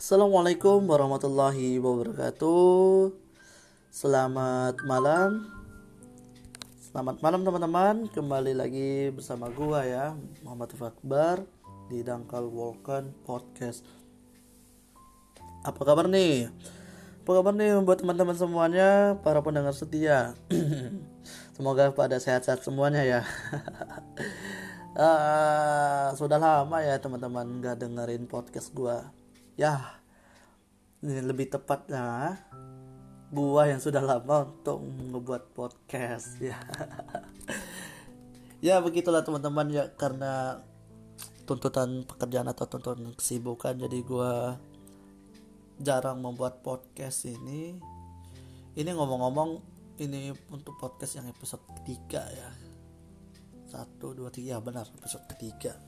Assalamualaikum warahmatullahi wabarakatuh. Selamat malam. Selamat malam teman-teman. Kembali lagi bersama gua ya, Muhammad Fakbar di Dangkal Volkan Podcast. Apa kabar nih? Apa kabar nih buat teman-teman semuanya, para pendengar setia? Semoga pada sehat-sehat semuanya ya. uh, sudah lama ya teman-teman gak dengerin podcast gua ya lebih tepatnya buah yang sudah lama untuk membuat podcast ya. Ya begitulah teman-teman ya karena tuntutan pekerjaan atau tuntutan kesibukan jadi gue jarang membuat podcast ini. Ini ngomong-ngomong ini untuk podcast yang episode ketiga ya. Satu dua tiga benar episode ketiga.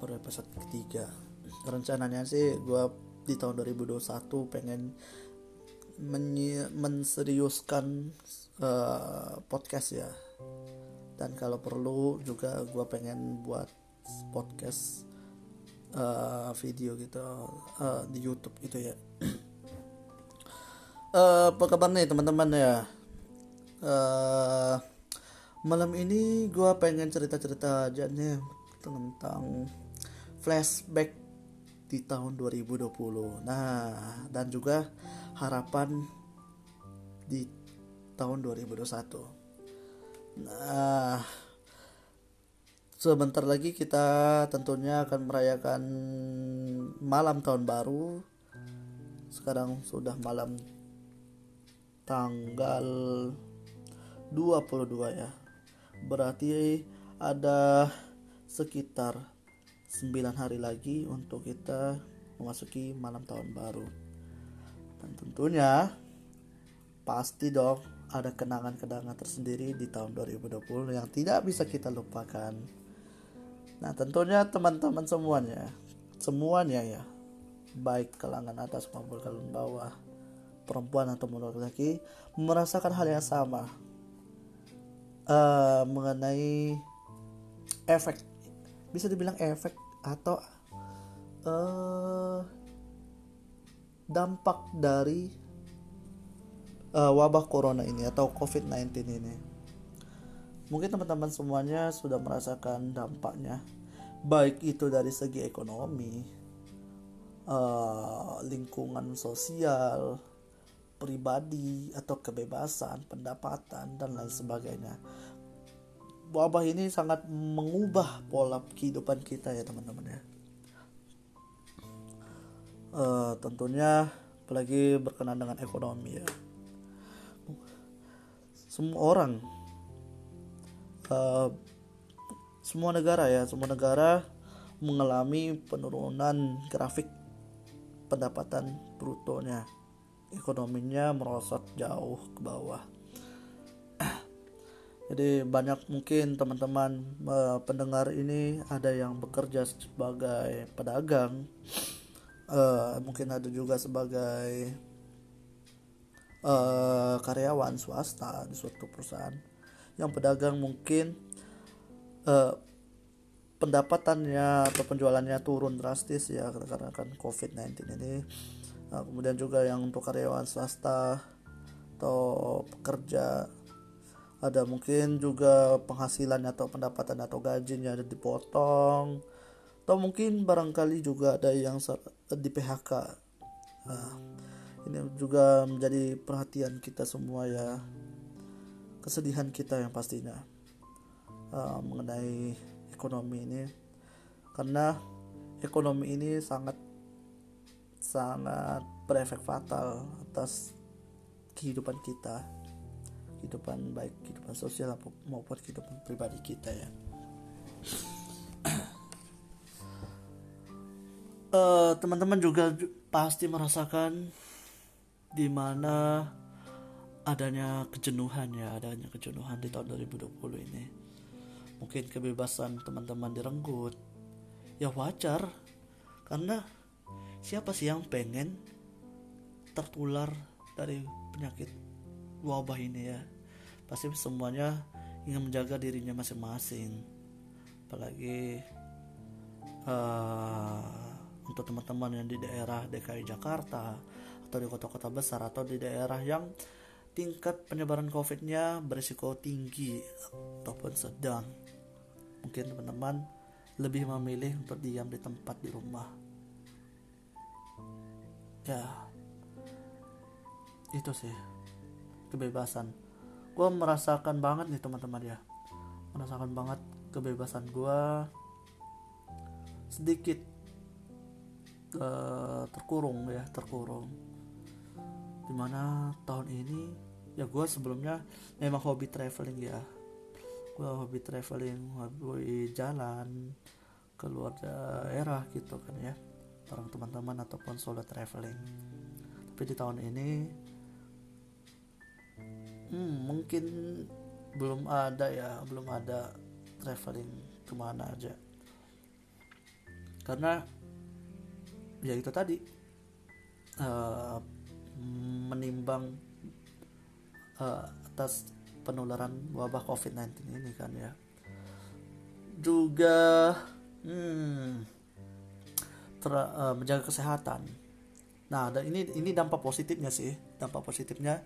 Baru episode ketiga rencananya sih gue di tahun 2021 pengen menseriuskan uh, podcast ya. Dan kalau perlu juga gue pengen buat podcast uh, video gitu uh, di YouTube gitu ya. Uh, apa kabar nih teman-teman ya? Uh, malam ini gue pengen cerita-cerita aja nih tentang flashback di tahun 2020. Nah, dan juga harapan di tahun 2021. Nah, sebentar lagi kita tentunya akan merayakan malam tahun baru. Sekarang sudah malam tanggal 22 ya. Berarti ada sekitar 9 hari lagi untuk kita memasuki malam tahun baru. Dan tentunya pasti dong ada kenangan-kenangan tersendiri di tahun 2020 yang tidak bisa kita lupakan. Nah, tentunya teman-teman semuanya, semuanya ya, baik kalangan atas maupun kalangan bawah, perempuan atau laki-laki merasakan hal yang sama uh, mengenai efek bisa dibilang efek atau uh, dampak dari uh, wabah corona ini atau COVID-19 ini. Mungkin teman-teman semuanya sudah merasakan dampaknya, baik itu dari segi ekonomi, uh, lingkungan sosial, pribadi atau kebebasan, pendapatan dan lain sebagainya wabah ini sangat mengubah pola kehidupan kita ya teman-teman ya. Uh, tentunya apalagi berkenan dengan ekonomi ya. Semua orang, uh, semua negara ya, semua negara mengalami penurunan grafik pendapatan brutonya. Ekonominya merosot jauh ke bawah jadi banyak mungkin teman-teman uh, pendengar ini ada yang bekerja sebagai pedagang, uh, mungkin ada juga sebagai uh, karyawan swasta di suatu perusahaan. Yang pedagang mungkin uh, pendapatannya atau penjualannya turun drastis ya karena kan COVID-19 ini. Nah, kemudian juga yang untuk karyawan swasta atau pekerja ada mungkin juga penghasilan atau pendapatan atau gajinya ada dipotong. Atau mungkin barangkali juga ada yang di PHK nah, ini juga menjadi perhatian kita semua ya. Kesedihan kita yang pastinya uh, mengenai ekonomi ini. Karena ekonomi ini sangat sangat berefek fatal atas kehidupan kita kehidupan baik kehidupan sosial maupun kehidupan pribadi kita ya. Uh, teman-teman juga pasti merasakan di mana adanya kejenuhan ya. Adanya kejenuhan di tahun 2020 ini. Mungkin kebebasan teman-teman direnggut. Ya wajar karena siapa sih yang pengen tertular dari penyakit wabah ini ya pasti semuanya ingin menjaga dirinya masing-masing apalagi uh, untuk teman-teman yang di daerah DKI Jakarta atau di kota-kota besar atau di daerah yang tingkat penyebaran COVID-nya berisiko tinggi ataupun sedang. Mungkin teman-teman lebih memilih untuk diam di tempat di rumah. Ya, itu sih kebebasan. Gue merasakan banget nih teman-teman ya, merasakan banget kebebasan gue sedikit uh, terkurung ya terkurung. Di mana tahun ini ya gue sebelumnya memang hobi traveling ya. Gue hobi traveling hobi jalan keluar daerah gitu kan ya. Bareng teman-teman ataupun solo traveling. Tapi di tahun ini hmm, mungkin belum ada ya belum ada traveling ke mana aja. Karena ya itu tadi uh, menimbang uh, atas penularan wabah COVID-19 ini kan ya. Juga hmm, ter, uh, menjaga kesehatan. Nah, ini ini dampak positifnya sih, dampak positifnya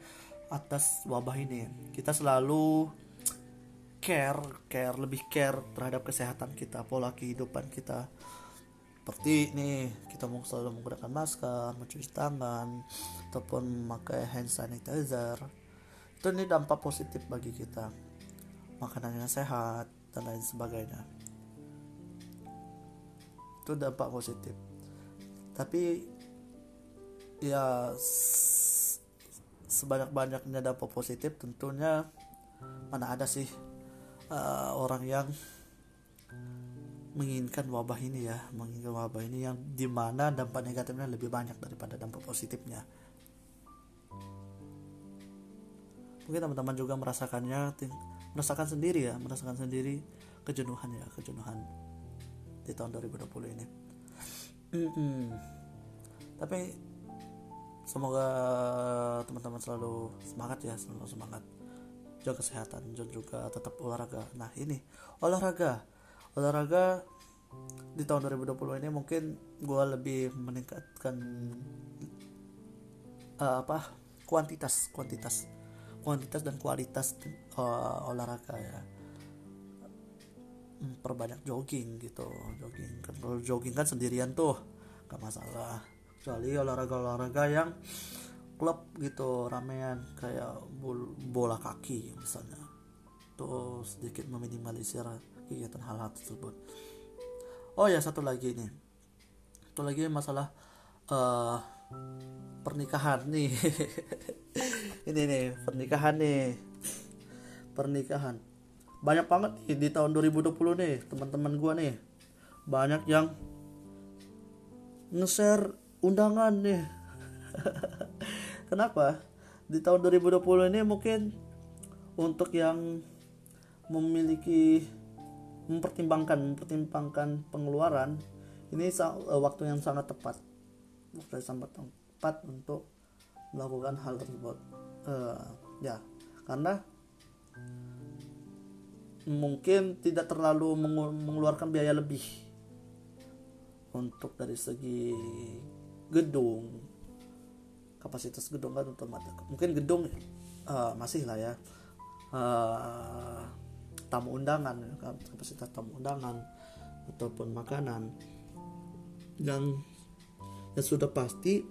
atas wabah ini. Kita selalu care, care lebih care terhadap kesehatan kita, pola kehidupan kita. Seperti ini kita mau selalu menggunakan masker mencuci tangan ataupun memakai hand sanitizer. Itu ini dampak positif bagi kita. Makanan yang sehat dan lain sebagainya. Itu dampak positif. Tapi ya sebanyak-banyaknya dampak positif tentunya mana ada sih uh, orang yang menginginkan wabah ini ya menginginkan wabah ini yang di mana dampak negatifnya lebih banyak daripada dampak positifnya. Mungkin teman-teman juga merasakannya merasakan sendiri ya merasakan sendiri kejenuhan ya kejenuhan di tahun 2020 ini. Tapi semoga teman-teman selalu semangat ya selalu semangat. Jaga kesehatan dan juga tetap olahraga. Nah ini olahraga. Olahraga di tahun 2020 ini mungkin gue lebih meningkatkan uh, apa kuantitas kuantitas kuantitas dan kualitas uh, olahraga ya. Hmm, perbanyak jogging gitu. Jogging kan kalau jogging kan sendirian tuh gak masalah kecuali olahraga olahraga yang klub gitu ramean kayak bola kaki misalnya. Tuh sedikit meminimalisir kegiatan hal-hal tersebut. Oh ya satu lagi nih. Satu lagi masalah uh, pernikahan nih. Ini nih pernikahan nih. Pernikahan. Banyak banget nih di tahun 2020 nih teman-teman gua nih. Banyak yang nge-share undangan nih. Kenapa? Di tahun 2020 ini mungkin untuk yang memiliki mempertimbangkan mempertimbangkan pengeluaran ini eh, waktu yang sangat tepat. Waktu yang sangat tepat untuk melakukan hal tersebut. Uh, ya karena mungkin tidak terlalu mengeluarkan biaya lebih. Untuk dari segi gedung. Kapasitas gedung kan otomatis mungkin gedung uh, masih lah ya. Uh, tamu undangan kapasitas tamu undangan ataupun makanan. Yang yang sudah pasti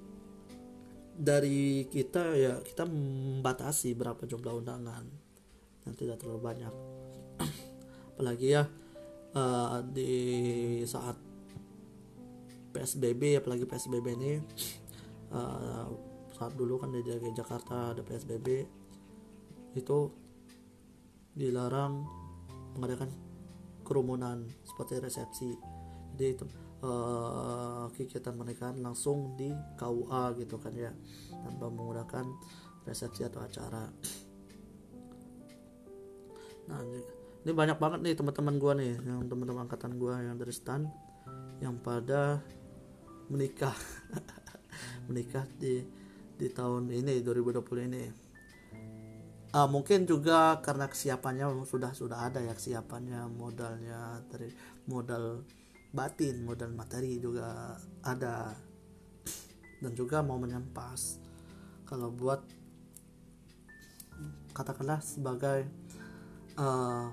dari kita ya kita membatasi berapa jumlah undangan yang tidak terlalu banyak. Apalagi ya uh, di saat PSBB apalagi PSBB ini uh, saat dulu kan di Jakarta ada PSBB itu dilarang mengadakan kerumunan seperti resepsi. Jadi itu uh, kegiatan pernikahan langsung di KUA gitu kan ya tanpa menggunakan resepsi atau acara. Nah ini banyak banget nih teman-teman gue nih yang teman-teman angkatan gue yang dari stan yang pada menikah. Menikah di di tahun ini 2020 ini. Uh, mungkin juga karena kesiapannya sudah sudah ada ya kesiapannya modalnya dari modal batin modal materi juga ada. Dan juga momen yang pas. Kalau buat katakanlah sebagai uh,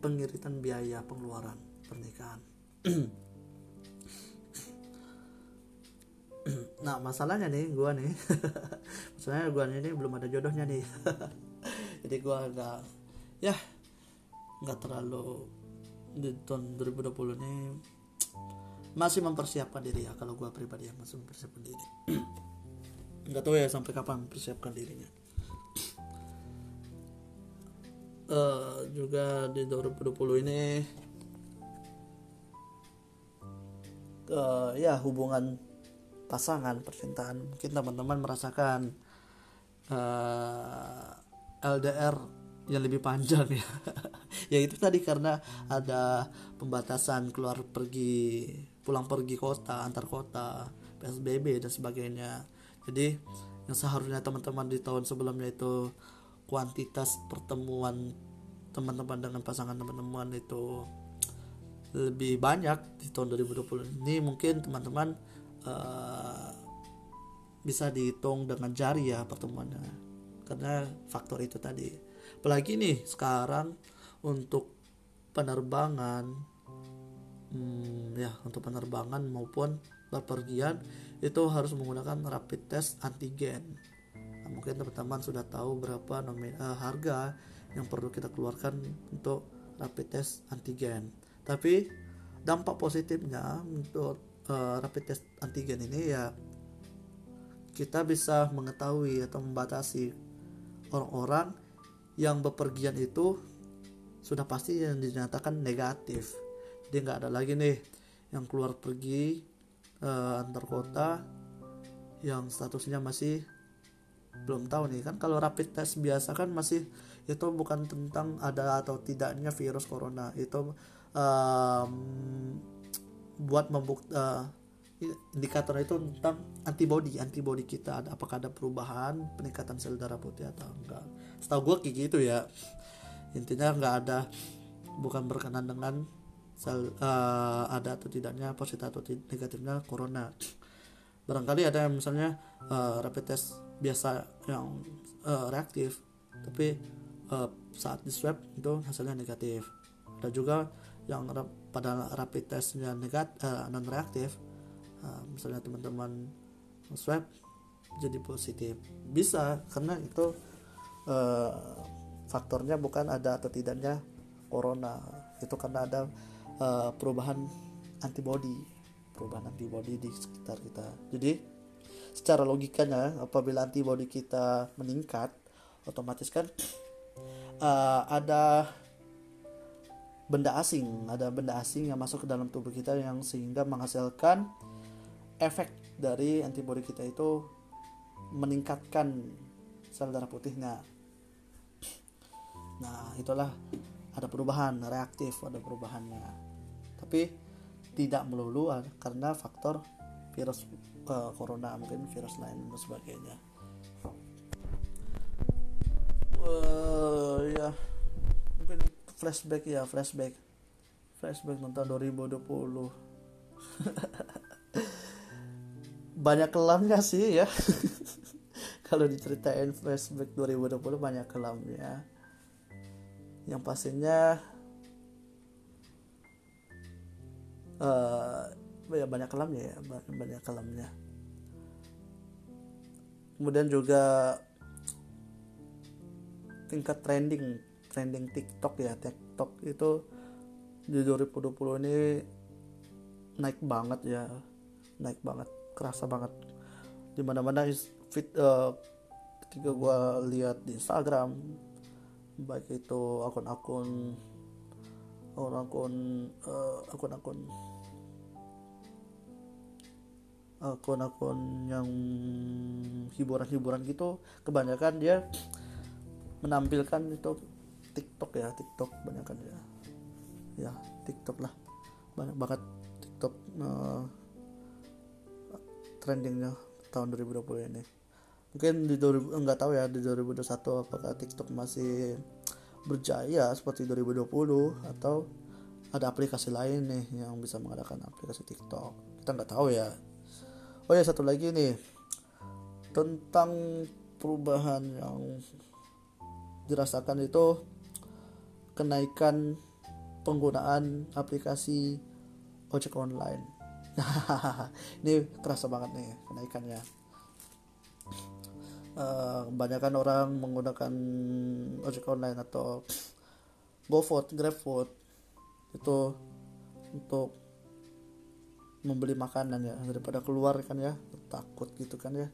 pengiritan biaya pengeluaran pernikahan nah masalahnya nih gua nih. Masalahnya gua ini belum ada jodohnya nih. Jadi gua agak ya nggak terlalu di tahun 2020 ini masih mempersiapkan diri ya kalau gue pribadi ya masih mempersiapkan diri. Nggak tahu ya sampai kapan mempersiapkan dirinya. Uh, juga di 2020 ini uh, ya hubungan pasangan percintaan. Mungkin teman-teman merasakan uh, eh, LDR yang lebih panjang ya. Ya itu tadi karena ada pembatasan keluar pergi pulang pergi kota antar kota PSBB dan sebagainya. Jadi yang seharusnya teman-teman di tahun sebelumnya itu kuantitas pertemuan teman-teman dengan pasangan teman-teman itu lebih banyak di tahun 2020 ini mungkin teman-teman uh, bisa dihitung dengan jari ya pertemuannya. Karena faktor itu tadi. Apalagi nih sekarang untuk penerbangan hmm, ya untuk penerbangan maupun bepergian itu harus menggunakan rapid test antigen. Nah, mungkin teman-teman sudah tahu berapa nomin, uh, harga yang perlu kita keluarkan untuk rapid test antigen. Tapi dampak positifnya untuk uh, rapid test antigen ini ya kita bisa mengetahui atau membatasi orang-orang yang bepergian itu sudah pasti yang dinyatakan negatif. Jadi nggak ada lagi nih yang keluar pergi uh, antar kota yang statusnya masih belum tahu nih. Kan kalau rapid test biasa kan masih itu bukan tentang ada atau tidaknya virus corona. Itu um, buat membukti uh, indikator itu tentang antibody antibody kita. Ada apakah ada perubahan peningkatan sel darah putih atau enggak. Setahu gue kayak gitu ya. Intinya nggak ada bukan berkenan dengan sel uh, ada atau tidaknya positif atau negatifnya corona. Barangkali ada yang misalnya uh, rapid test biasa yang uh, reaktif tapi uh, saat di swab itu hasilnya negatif. Ada juga yang pada rapid testnya negatif uh, non reaktif uh, misalnya teman-teman swab jadi positif. Bisa karena itu uh, faktornya bukan ada atau tidaknya corona. Itu karena ada uh, perubahan antibody perubahan antibody di sekitar kita. Jadi secara logikanya apabila antibody kita meningkat otomatis kan uh, ada benda asing ada benda asing yang masuk ke dalam tubuh kita yang sehingga menghasilkan efek dari antibodi kita itu meningkatkan sel darah putihnya. Nah, itulah ada perubahan reaktif, ada perubahannya. Tapi tidak melulu karena faktor virus uh, corona, mungkin virus lain dan sebagainya. Flashback ya, flashback. Flashback tentang 2020. banyak kelamnya sih ya? Kalau diceritain flashback 2020 banyak kelamnya. Yang pastinya uh, ya banyak kelamnya ya. Banyak kelamnya. Kemudian juga tingkat trending trending TikTok ya TikTok itu di 2020 ini naik banget ya naik banget kerasa banget. Di mana-mana fit uh, ketika gue lihat di Instagram baik itu akun-akun akun-akun uh, akun-akun akun-akun yang hiburan-hiburan gitu kebanyakan dia menampilkan itu TikTok ya TikTok banyak kan ya. Ya TikTok lah. Banyak banget TikTok uh, trendingnya tahun 2020 ini. Mungkin di 2000 enggak tahu ya di 2021 apakah TikTok masih berjaya seperti 2020 atau ada aplikasi lain nih yang bisa mengadakan aplikasi TikTok. Kita nggak tahu ya. Oh ya satu lagi nih. Tentang perubahan yang dirasakan itu kenaikan penggunaan aplikasi ojek online. Ini kerasa banget nih kenaikannya. Uh, kebanyakan orang menggunakan ojek online atau GoFood, GrabFood itu untuk membeli makanan ya daripada keluar kan ya takut gitu kan ya.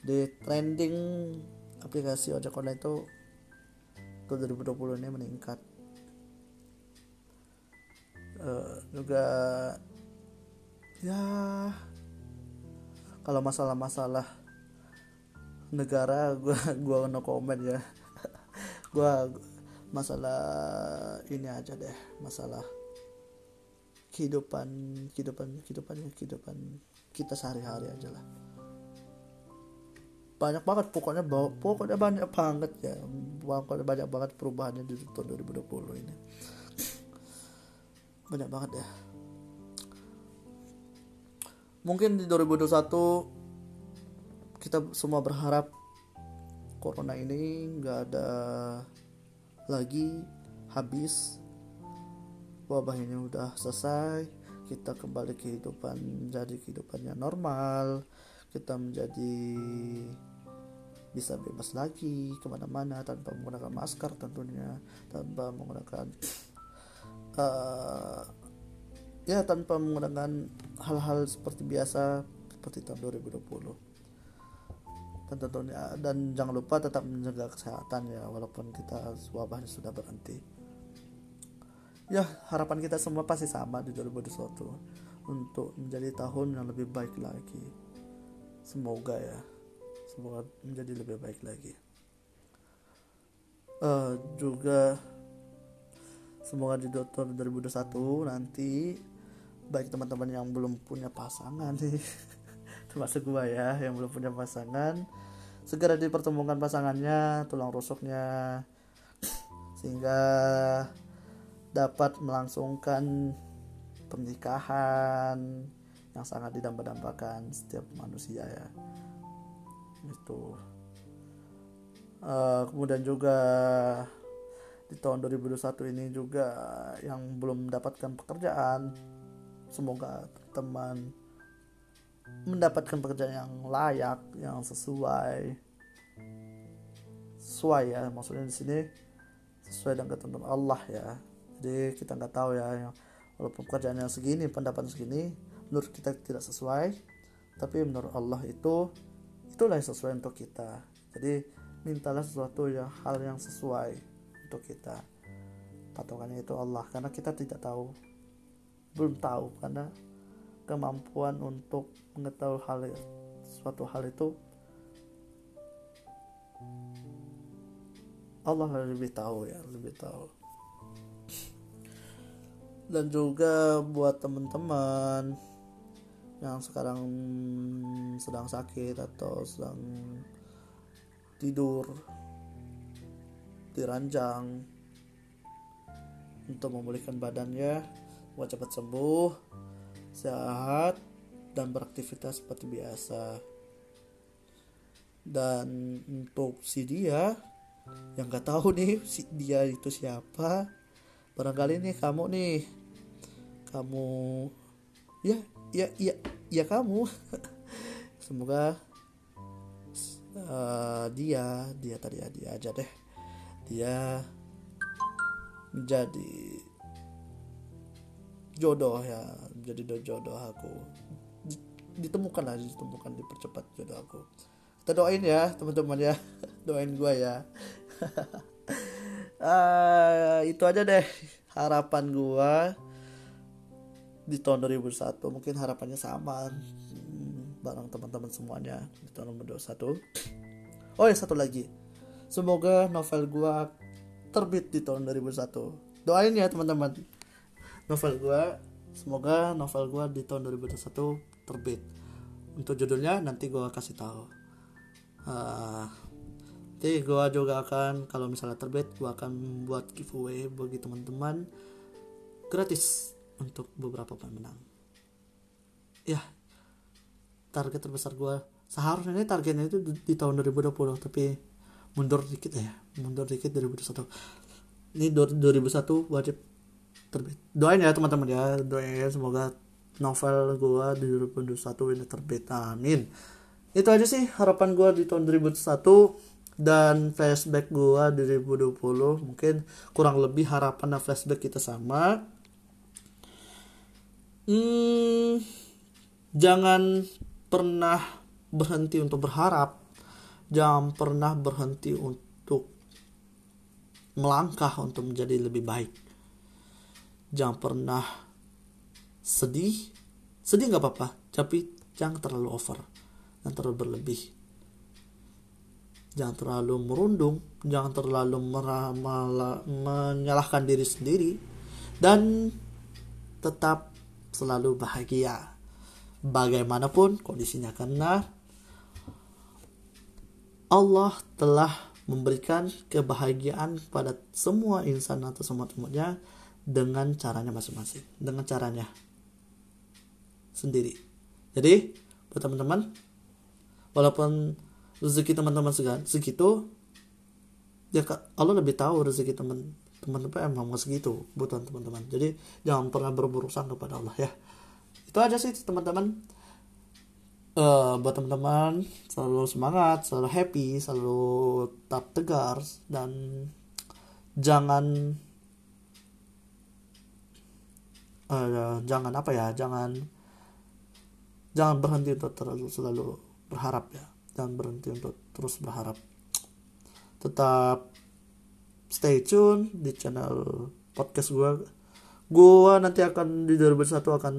Di trending aplikasi ojek online itu itu 2020 ini meningkat uh, juga ya kalau masalah-masalah negara gua gua no comment ya. Gua masalah ini aja deh masalah kehidupan kehidupan kehidupan kehidupan kita sehari-hari aja lah. Banyak banget pokoknya pokoknya banyak banget ya. Pokoknya banyak banget perubahannya di tahun 2020 ini banyak banget ya. Mungkin di 2021 kita semua berharap corona ini nggak ada lagi habis wabah ini udah selesai kita kembali kehidupan jadi kehidupannya normal kita menjadi bisa bebas lagi ke mana-mana tanpa menggunakan masker tentunya tanpa menggunakan uh, ya tanpa menggunakan hal-hal seperti biasa seperti tahun 2020 dan tentunya dan jangan lupa tetap menjaga kesehatan ya walaupun kita wabahnya sudah berhenti. Ya harapan kita semua pasti sama di 2021 untuk menjadi tahun yang lebih baik lagi. Semoga ya semoga menjadi lebih baik lagi. Uh, juga semoga di tahun 2021 nanti baik teman-teman yang belum punya pasangan nih termasuk gua ya yang belum punya pasangan. Segera dipertemukan pasangannya tulang rusuknya. Sehingga dapat melangsungkan pernikahan yang sangat didambakan setiap manusia ya. Itu uh, kemudian juga di tahun 2021 ini juga yang belum mendapatkan pekerjaan semoga teman mendapatkan pekerjaan yang layak, yang sesuai, sesuai ya maksudnya di sini sesuai dengan ketentuan Allah ya. Jadi kita nggak tahu ya, walaupun pekerjaan yang segini, pendapat segini, menurut kita tidak sesuai, tapi menurut Allah itu itulah yang sesuai untuk kita. Jadi mintalah sesuatu yang hal yang sesuai untuk kita. Patokannya itu Allah karena kita tidak tahu, belum tahu karena kemampuan untuk mengetahui hal suatu hal itu Allah lebih tahu ya lebih tahu dan juga buat teman-teman yang sekarang sedang sakit atau sedang tidur diranjang untuk memulihkan badannya buat cepat sembuh sehat dan beraktivitas seperti biasa. Dan untuk si dia yang nggak tahu nih si dia itu siapa barangkali nih kamu nih. Kamu ya ya ya ya kamu. Semoga uh, dia dia tadi dia aja deh dia menjadi jodoh ya menjadi jodoh aku. Ditemukan lah ditemukan dipercepat jodoh aku. Kita doain ya teman-teman ya. Doain gue ya. Uh, itu aja deh harapan gue di tahun 2001 mungkin harapannya sama hmm, bareng teman-teman semuanya di tahun 2021 oh ya satu lagi semoga novel gue terbit di tahun 2001 doain ya teman-teman. Novel gue semoga novel gue di tahun 2021 terbit. Untuk judulnya nanti gue kasih tahu. Uh, nanti gue juga akan kalau misalnya terbit gue akan buat giveaway bagi teman-teman gratis untuk beberapa pemenang. Ya target terbesar gue seharusnya targetnya itu di tahun 2020 tapi mundur dikit ya. Mundur dikit 2021 ini 2001 wajib terbit. Doain ya teman-teman ya. Doain ya semoga novel gue di 2021 ini terbit. Amin. Itu aja sih harapan gue di tahun 2001 dan flashback gue di 2020 mungkin kurang lebih harapan dan flashback kita sama. Hmm, jangan pernah berhenti untuk berharap jangan pernah berhenti untuk melangkah untuk menjadi lebih baik. Jangan pernah sedih sedih nggak apa-apa tapi jangan terlalu over dan terlalu berlebih. Jangan terlalu merundung jangan terlalu menyalahkan diri sendiri dan tetap selalu bahagia. Bagaimanapun kondisinya karena Allah telah memberikan kebahagiaan kepada semua insan atau semua temannya dengan caranya masing-masing, dengan caranya sendiri. Jadi, buat teman-teman, walaupun rezeki teman-teman segitu, ya Allah lebih tahu rezeki teman teman-teman emang segitu buat teman-teman. Jadi jangan pernah berburuk sangka kepada Allah ya. Itu aja sih teman-teman uh, buat teman-teman selalu semangat selalu happy selalu tetap tegar dan jangan uh, jangan apa ya jangan jangan berhenti untuk terlalu selalu berharap ya. Jangan berhenti untuk terus berharap. Tetap stay tune di channel podcast gue gue nanti akan di 2001 akan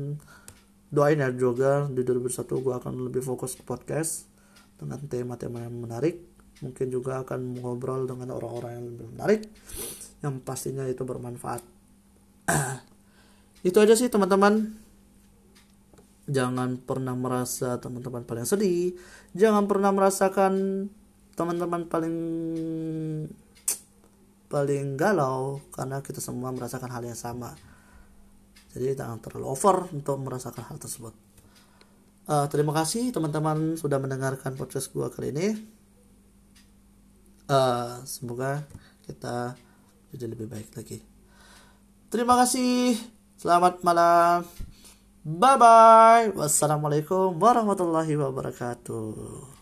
doain ya juga di 2001 gue akan lebih fokus ke podcast dengan tema-tema yang menarik. Mungkin juga akan ngobrol dengan orang-orang yang lebih menarik yang pastinya itu bermanfaat. Itu aja sih teman-teman. Jangan pernah merasa teman-teman paling sedih. Jangan pernah merasakan teman-teman paling paling galau karena kita semua merasakan hal yang sama jadi jangan terlalu over untuk merasakan hal tersebut. Uh, terima kasih teman-teman sudah mendengarkan podcast gue kali ini. Uh, semoga kita jadi lebih baik lagi. Terima kasih. Selamat malam. Bye bye wassalamualaikum warahmatullahi wabarakatuh